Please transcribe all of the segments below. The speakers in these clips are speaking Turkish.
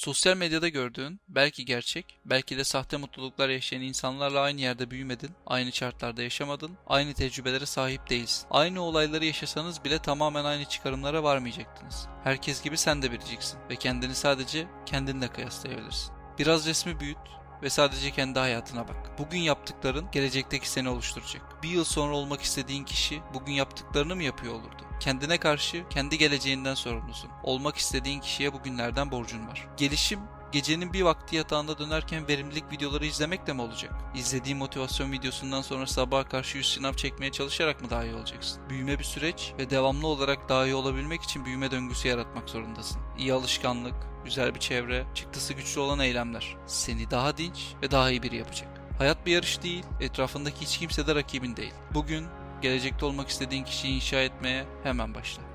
Sosyal medyada gördüğün, belki gerçek, belki de sahte mutluluklar yaşayan insanlarla aynı yerde büyümedin, aynı şartlarda yaşamadın, aynı tecrübelere sahip değilsin. Aynı olayları yaşasanız bile tamamen aynı çıkarımlara varmayacaktınız. Herkes gibi sen de biriciksin ve kendini sadece kendinle kıyaslayabilirsin. Biraz resmi büyüt, ve sadece kendi hayatına bak. Bugün yaptıkların gelecekteki seni oluşturacak. Bir yıl sonra olmak istediğin kişi bugün yaptıklarını mı yapıyor olurdu? Kendine karşı kendi geleceğinden sorumlusun. Olmak istediğin kişiye bugünlerden borcun var. Gelişim Gecenin bir vakti yatağında dönerken verimlilik videoları izlemekle mi olacak? İzlediğin motivasyon videosundan sonra sabaha karşı 100 sınav çekmeye çalışarak mı daha iyi olacaksın? Büyüme bir süreç ve devamlı olarak daha iyi olabilmek için büyüme döngüsü yaratmak zorundasın. İyi alışkanlık, güzel bir çevre, çıktısı güçlü olan eylemler seni daha dinç ve daha iyi biri yapacak. Hayat bir yarış değil, etrafındaki hiç kimse de rakibin değil. Bugün gelecekte olmak istediğin kişiyi inşa etmeye hemen başla.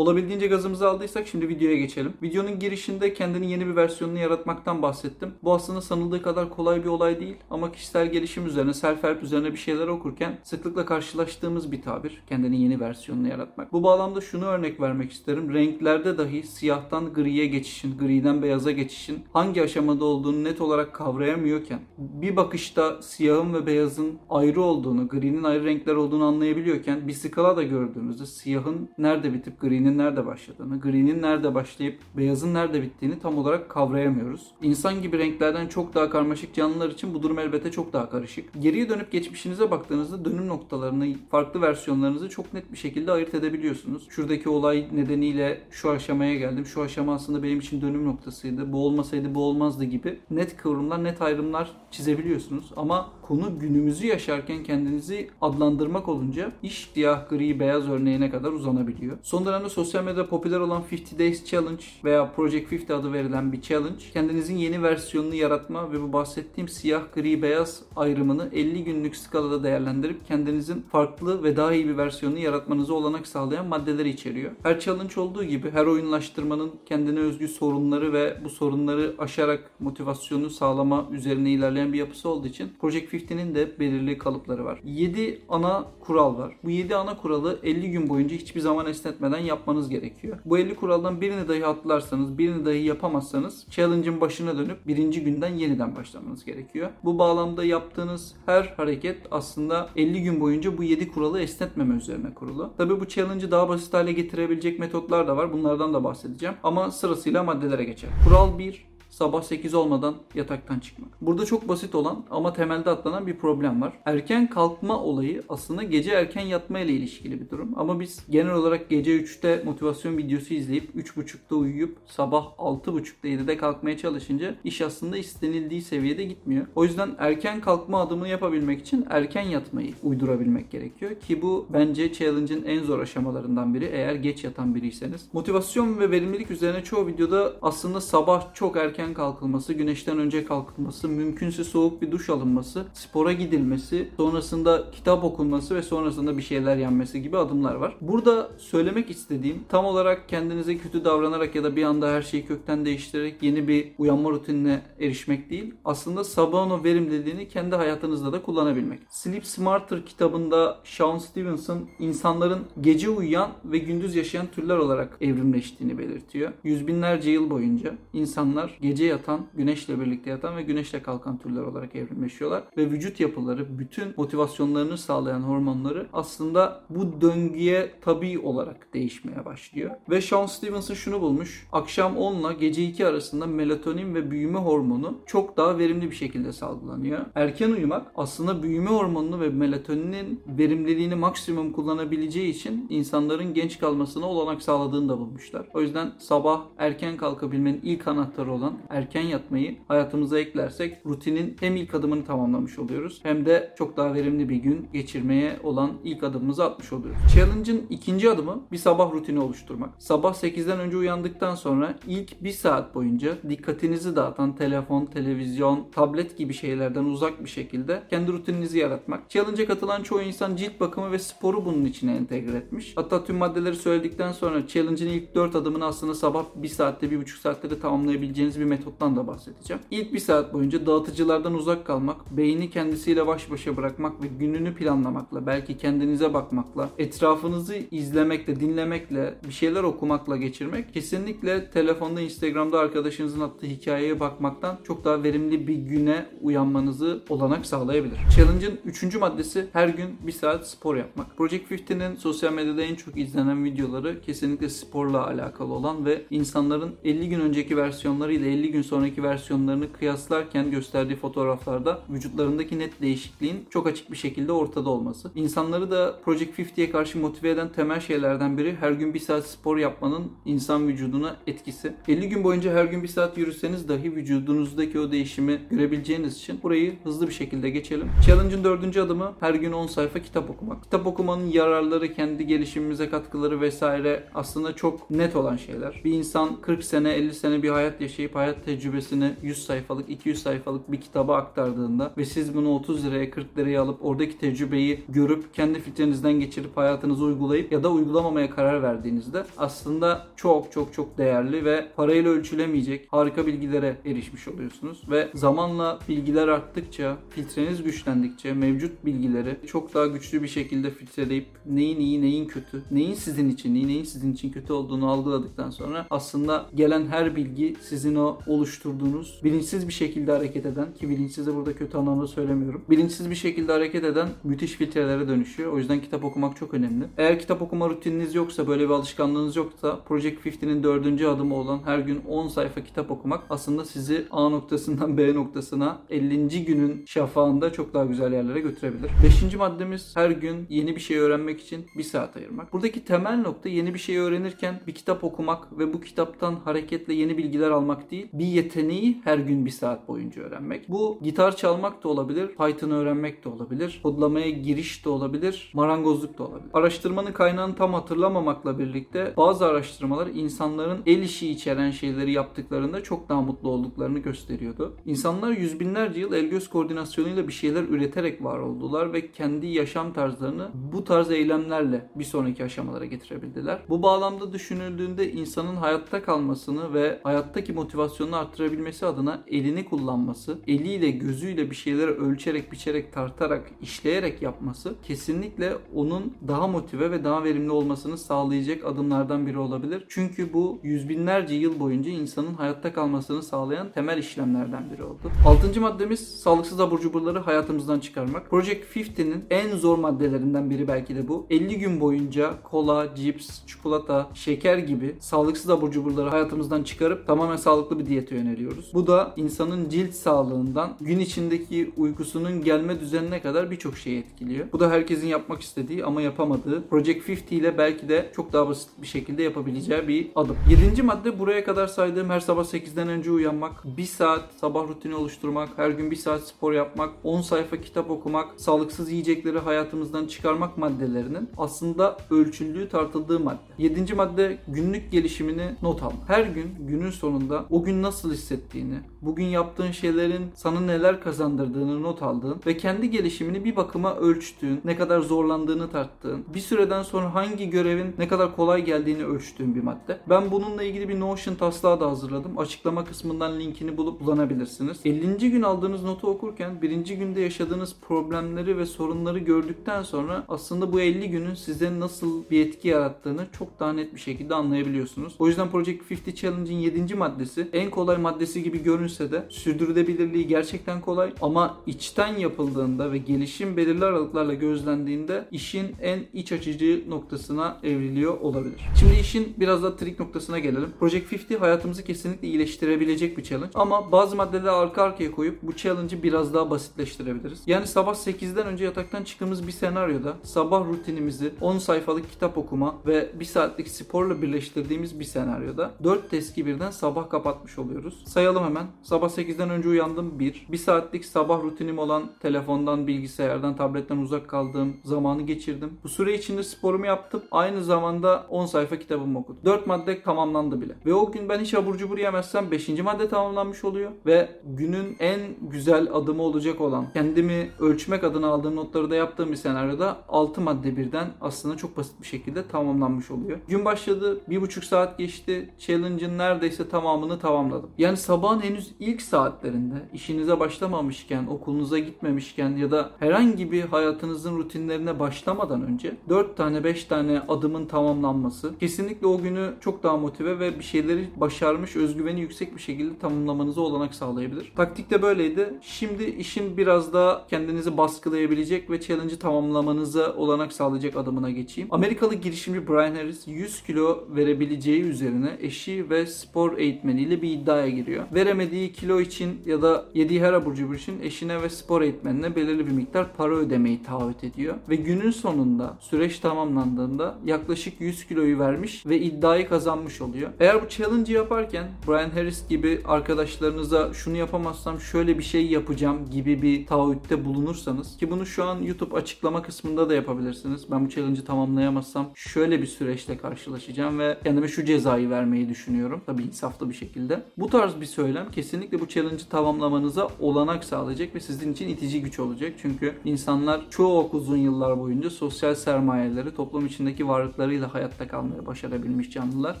Olabildiğince gazımızı aldıysak şimdi videoya geçelim. Videonun girişinde kendinin yeni bir versiyonunu yaratmaktan bahsettim. Bu aslında sanıldığı kadar kolay bir olay değil ama kişisel gelişim üzerine, self-help üzerine bir şeyler okurken sıklıkla karşılaştığımız bir tabir. Kendinin yeni versiyonunu yaratmak. Bu bağlamda şunu örnek vermek isterim. Renklerde dahi siyahtan griye geçişin, griden beyaza geçişin hangi aşamada olduğunu net olarak kavrayamıyorken bir bakışta siyahın ve beyazın ayrı olduğunu, grinin ayrı renkler olduğunu anlayabiliyorken bir skala da gördüğümüzde siyahın nerede bitip grinin green'in nerede başladığını, green'in nerede başlayıp beyazın nerede bittiğini tam olarak kavrayamıyoruz. İnsan gibi renklerden çok daha karmaşık canlılar için bu durum elbette çok daha karışık. Geriye dönüp geçmişinize baktığınızda dönüm noktalarını, farklı versiyonlarınızı çok net bir şekilde ayırt edebiliyorsunuz. Şuradaki olay nedeniyle şu aşamaya geldim. Şu aşama aslında benim için dönüm noktasıydı. Bu olmasaydı bu olmazdı gibi net kıvrımlar, net ayrımlar çizebiliyorsunuz. Ama konu günümüzü yaşarken kendinizi adlandırmak olunca iş siyah, gri, beyaz örneğine kadar uzanabiliyor. Son dönemde sosyal medyada popüler olan 50 Days Challenge veya Project 50 adı verilen bir challenge. Kendinizin yeni versiyonunu yaratma ve bu bahsettiğim siyah, gri, beyaz ayrımını 50 günlük skalada değerlendirip kendinizin farklı ve daha iyi bir versiyonunu yaratmanızı olanak sağlayan maddeleri içeriyor. Her challenge olduğu gibi her oyunlaştırmanın kendine özgü sorunları ve bu sorunları aşarak motivasyonu sağlama üzerine ilerleyen bir yapısı olduğu için Project 50'nin de belirli kalıpları var. 7 ana kural var. Bu 7 ana kuralı 50 gün boyunca hiçbir zaman esnetmeden yapmanız gerekiyor. Bu 50 kuraldan birini dahi atlarsanız, birini dahi yapamazsanız challenge'ın başına dönüp birinci günden yeniden başlamanız gerekiyor. Bu bağlamda yaptığınız her hareket aslında 50 gün boyunca bu 7 kuralı esnetmeme üzerine kurulu. Tabi bu challenge'ı daha basit hale getirebilecek metotlar da var. Bunlardan da bahsedeceğim. Ama sırasıyla maddelere geçelim. Kural 1 sabah 8 olmadan yataktan çıkmak. Burada çok basit olan ama temelde atlanan bir problem var. Erken kalkma olayı aslında gece erken yatma ile ilişkili bir durum. Ama biz genel olarak gece 3'te motivasyon videosu izleyip 3.30'da uyuyup sabah 6.30'da 7'de kalkmaya çalışınca iş aslında istenildiği seviyede gitmiyor. O yüzden erken kalkma adımını yapabilmek için erken yatmayı uydurabilmek gerekiyor ki bu bence challenge'ın en zor aşamalarından biri eğer geç yatan biriyseniz. Motivasyon ve verimlilik üzerine çoğu videoda aslında sabah çok erken erken kalkılması, güneşten önce kalkılması, mümkünse soğuk bir duş alınması, spora gidilmesi, sonrasında kitap okunması ve sonrasında bir şeyler yenmesi gibi adımlar var. Burada söylemek istediğim tam olarak kendinize kötü davranarak ya da bir anda her şeyi kökten değiştirerek yeni bir uyanma rutinine erişmek değil. Aslında sabahın o verimliliğini kendi hayatınızda da kullanabilmek. Sleep Smarter kitabında Sean Stevenson insanların gece uyuyan ve gündüz yaşayan türler olarak evrimleştiğini belirtiyor. Yüz binlerce yıl boyunca insanlar gece gece yatan, güneşle birlikte yatan ve güneşle kalkan türler olarak evrimleşiyorlar. Ve vücut yapıları, bütün motivasyonlarını sağlayan hormonları aslında bu döngüye tabi olarak değişmeye başlıyor. Ve Sean Stevenson şunu bulmuş. Akşam 10 ile gece 2 arasında melatonin ve büyüme hormonu çok daha verimli bir şekilde salgılanıyor. Erken uyumak aslında büyüme hormonunu ve melatoninin verimliliğini maksimum kullanabileceği için insanların genç kalmasına olanak sağladığını da bulmuşlar. O yüzden sabah erken kalkabilmenin ilk anahtarı olan erken yatmayı hayatımıza eklersek rutinin hem ilk adımını tamamlamış oluyoruz hem de çok daha verimli bir gün geçirmeye olan ilk adımımızı atmış oluyoruz. Challenge'ın ikinci adımı bir sabah rutini oluşturmak. Sabah 8'den önce uyandıktan sonra ilk bir saat boyunca dikkatinizi dağıtan telefon, televizyon, tablet gibi şeylerden uzak bir şekilde kendi rutininizi yaratmak. Challenge'a katılan çoğu insan cilt bakımı ve sporu bunun içine entegre etmiş. Hatta tüm maddeleri söyledikten sonra challenge'ın ilk 4 adımını aslında sabah 1 saatte 1,5 saatte de tamamlayabileceğiniz bir metottan da bahsedeceğim. İlk bir saat boyunca dağıtıcılardan uzak kalmak, beyni kendisiyle baş başa bırakmak ve gününü planlamakla, belki kendinize bakmakla, etrafınızı izlemekle, dinlemekle, bir şeyler okumakla geçirmek kesinlikle telefonda, Instagram'da arkadaşınızın attığı hikayeye bakmaktan çok daha verimli bir güne uyanmanızı olanak sağlayabilir. Challenge'ın üçüncü maddesi her gün bir saat spor yapmak. Project 50'nin sosyal medyada en çok izlenen videoları kesinlikle sporla alakalı olan ve insanların 50 gün önceki versiyonları ile 50 gün sonraki versiyonlarını kıyaslarken gösterdiği fotoğraflarda vücutlarındaki net değişikliğin çok açık bir şekilde ortada olması. İnsanları da Project 50'ye karşı motive eden temel şeylerden biri her gün bir saat spor yapmanın insan vücuduna etkisi. 50 gün boyunca her gün bir saat yürüseniz dahi vücudunuzdaki o değişimi görebileceğiniz için burayı hızlı bir şekilde geçelim. Challenge'ın dördüncü adımı her gün 10 sayfa kitap okumak. Kitap okumanın yararları, kendi gelişimimize katkıları vesaire aslında çok net olan şeyler. Bir insan 40 sene, 50 sene bir hayat yaşayıp hayat tecrübesini 100 sayfalık, 200 sayfalık bir kitaba aktardığında ve siz bunu 30 liraya, 40 liraya alıp oradaki tecrübeyi görüp kendi filtrenizden geçirip hayatınızı uygulayıp ya da uygulamamaya karar verdiğinizde aslında çok çok çok değerli ve parayla ölçülemeyecek harika bilgilere erişmiş oluyorsunuz. Ve zamanla bilgiler arttıkça, filtreniz güçlendikçe mevcut bilgileri çok daha güçlü bir şekilde filtreleyip neyin iyi, neyin kötü, neyin sizin için iyi, neyin sizin için kötü olduğunu algıladıktan sonra aslında gelen her bilgi sizin o oluşturduğunuz bilinçsiz bir şekilde hareket eden ki bilinçsize burada kötü anlamda söylemiyorum. Bilinçsiz bir şekilde hareket eden müthiş filtrelere dönüşüyor. O yüzden kitap okumak çok önemli. Eğer kitap okuma rutininiz yoksa, böyle bir alışkanlığınız yoksa Project 50'nin dördüncü adımı olan her gün 10 sayfa kitap okumak aslında sizi A noktasından B noktasına 50. günün şafağında çok daha güzel yerlere götürebilir. Beşinci maddemiz her gün yeni bir şey öğrenmek için bir saat ayırmak. Buradaki temel nokta yeni bir şey öğrenirken bir kitap okumak ve bu kitaptan hareketle yeni bilgiler almak değil, bir yeteneği her gün bir saat boyunca öğrenmek. Bu gitar çalmak da olabilir, Python öğrenmek de olabilir, kodlamaya giriş de olabilir, marangozluk da olabilir. Araştırmanın kaynağını tam hatırlamamakla birlikte bazı araştırmalar insanların el işi içeren şeyleri yaptıklarında çok daha mutlu olduklarını gösteriyordu. İnsanlar yüz binlerce yıl el göz koordinasyonuyla bir şeyler üreterek var oldular ve kendi yaşam tarzlarını bu tarz eylemlerle bir sonraki aşamalara getirebildiler. Bu bağlamda düşünüldüğünde insanın hayatta kalmasını ve hayattaki motivasyonunu arttırabilmesi adına elini kullanması, eliyle gözüyle bir şeyleri ölçerek, biçerek, tartarak, işleyerek yapması kesinlikle onun daha motive ve daha verimli olmasını sağlayacak adımlardan biri olabilir. Çünkü bu yüz binlerce yıl boyunca insanın hayatta kalmasını sağlayan temel işlemlerden biri oldu. Altıncı maddemiz sağlıksız abur cuburları hayatımızdan çıkarmak. Project 50'nin en zor maddelerinden biri belki de bu. 50 gün boyunca kola, cips, çikolata, şeker gibi sağlıksız abur cuburları hayatımızdan çıkarıp tamamen sağlıklı bir diyete yöneliyoruz. Bu da insanın cilt sağlığından gün içindeki uykusunun gelme düzenine kadar birçok şeyi etkiliyor. Bu da herkesin yapmak istediği ama yapamadığı Project 50 ile belki de çok daha basit bir şekilde yapabileceği bir adım. Yedinci madde buraya kadar saydığım her sabah 8'den önce uyanmak, bir saat sabah rutini oluşturmak, her gün bir saat spor yapmak, 10 sayfa kitap okumak, sağlıksız yiyecekleri hayatımızdan çıkarmak maddelerinin aslında ölçüldüğü, tartıldığı madde. Yedinci madde günlük gelişimini not almak. Her gün günün sonunda o gün nasıl hissettiğini, bugün yaptığın şeylerin sana neler kazandırdığını not aldığın ve kendi gelişimini bir bakıma ölçtüğün, ne kadar zorlandığını tarttığın, bir süreden sonra hangi görevin ne kadar kolay geldiğini ölçtüğün bir madde. Ben bununla ilgili bir Notion taslağı da hazırladım. Açıklama kısmından linkini bulup kullanabilirsiniz. 50. gün aldığınız notu okurken birinci günde yaşadığınız problemleri ve sorunları gördükten sonra aslında bu 50 günün size nasıl bir etki yarattığını çok daha net bir şekilde anlayabiliyorsunuz. O yüzden Project 50 Challenge'in 7. maddesi en kolay maddesi gibi görünse de sürdürülebilirliği gerçekten kolay ama içten yapıldığında ve gelişim belirli aralıklarla gözlendiğinde işin en iç açıcı noktasına evriliyor olabilir. Şimdi işin biraz da trik noktasına gelelim. Project 50 hayatımızı kesinlikle iyileştirebilecek bir challenge ama bazı maddeleri arka arkaya koyup bu challenge'ı biraz daha basitleştirebiliriz. Yani sabah 8'den önce yataktan çıktığımız bir senaryoda sabah rutinimizi 10 sayfalık kitap okuma ve 1 saatlik sporla birleştirdiğimiz bir senaryoda 4 testi birden sabah kapatmış oluyoruz. Sayalım hemen. Sabah 8'den önce uyandım 1. 1 saatlik sabah rutinim olan telefondan, bilgisayardan, tabletten uzak kaldığım zamanı geçirdim. Bu süre içinde sporumu yaptım. Aynı zamanda 10 sayfa kitabımı okudum. 4 madde tamamlandı bile. Ve o gün ben hiç abur cubur yemezsem 5. madde tamamlanmış oluyor. Ve günün en güzel adımı olacak olan kendimi ölçmek adına aldığım notları da yaptığım bir senaryoda 6 madde birden aslında çok basit bir şekilde tamamlanmış oluyor. Gün başladı. 1,5 saat geçti. Challenge'ın neredeyse tamamını tamamladım. Yani sabahın henüz ilk saatlerinde işinize başlamamışken, okulunuza gitmemişken ya da herhangi bir hayatınızın rutinlerine başlamadan önce 4 tane 5 tane adımın tamamlanması kesinlikle o günü çok daha motive ve bir şeyleri başarmış, özgüveni yüksek bir şekilde tamamlamanıza olanak sağlayabilir. Taktik de böyleydi. Şimdi işin biraz daha kendinizi baskılayabilecek ve challenge'ı tamamlamanıza olanak sağlayacak adımına geçeyim. Amerikalı girişimci Brian Harris 100 kilo verebileceği üzerine eşi ve spor eğitmeniyle bir iddiaya giriyor. Veremediği kilo için ya da yediği her abur cubur için eşine ve spor eğitmenine belirli bir miktar para ödemeyi taahhüt ediyor. Ve günün sonunda süreç tamamlandığında yaklaşık 100 kiloyu vermiş ve iddiayı kazanmış oluyor. Eğer bu challenge'ı yaparken Brian Harris gibi arkadaşlarınıza şunu yapamazsam şöyle bir şey yapacağım gibi bir taahhütte bulunursanız ki bunu şu an YouTube açıklama kısmında da yapabilirsiniz. Ben bu challenge'ı tamamlayamazsam şöyle bir süreçle karşılaşacağım ve kendime şu cezayı vermeyi düşünüyorum. Tabii insaflı bir şekilde. Bu tarz bir söylem kesinlikle bu challenge'ı tamamlamanıza olanak sağlayacak ve sizin için itici güç olacak. Çünkü insanlar çok uzun yıllar boyunca sosyal sermayeleri toplum içindeki varlıklarıyla hayatta kalmaya başarabilmiş canlılar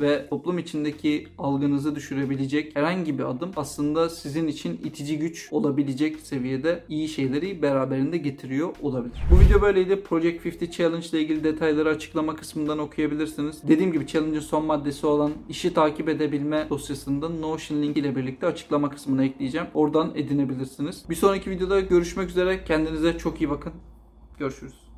ve toplum içindeki algınızı düşürebilecek herhangi bir adım aslında sizin için itici güç olabilecek seviyede iyi şeyleri beraberinde getiriyor olabilir. Bu video böyleydi. Project 50 Challenge ile ilgili detayları açıklama kısmından okuyabilirsiniz. Dediğim gibi challenge'ın son maddesi olan işi takip edebilme dosyasında Notion link ile birlikte açıklama kısmına ekleyeceğim. Oradan edinebilirsiniz. Bir sonraki videoda görüşmek üzere. Kendinize çok iyi bakın. Görüşürüz.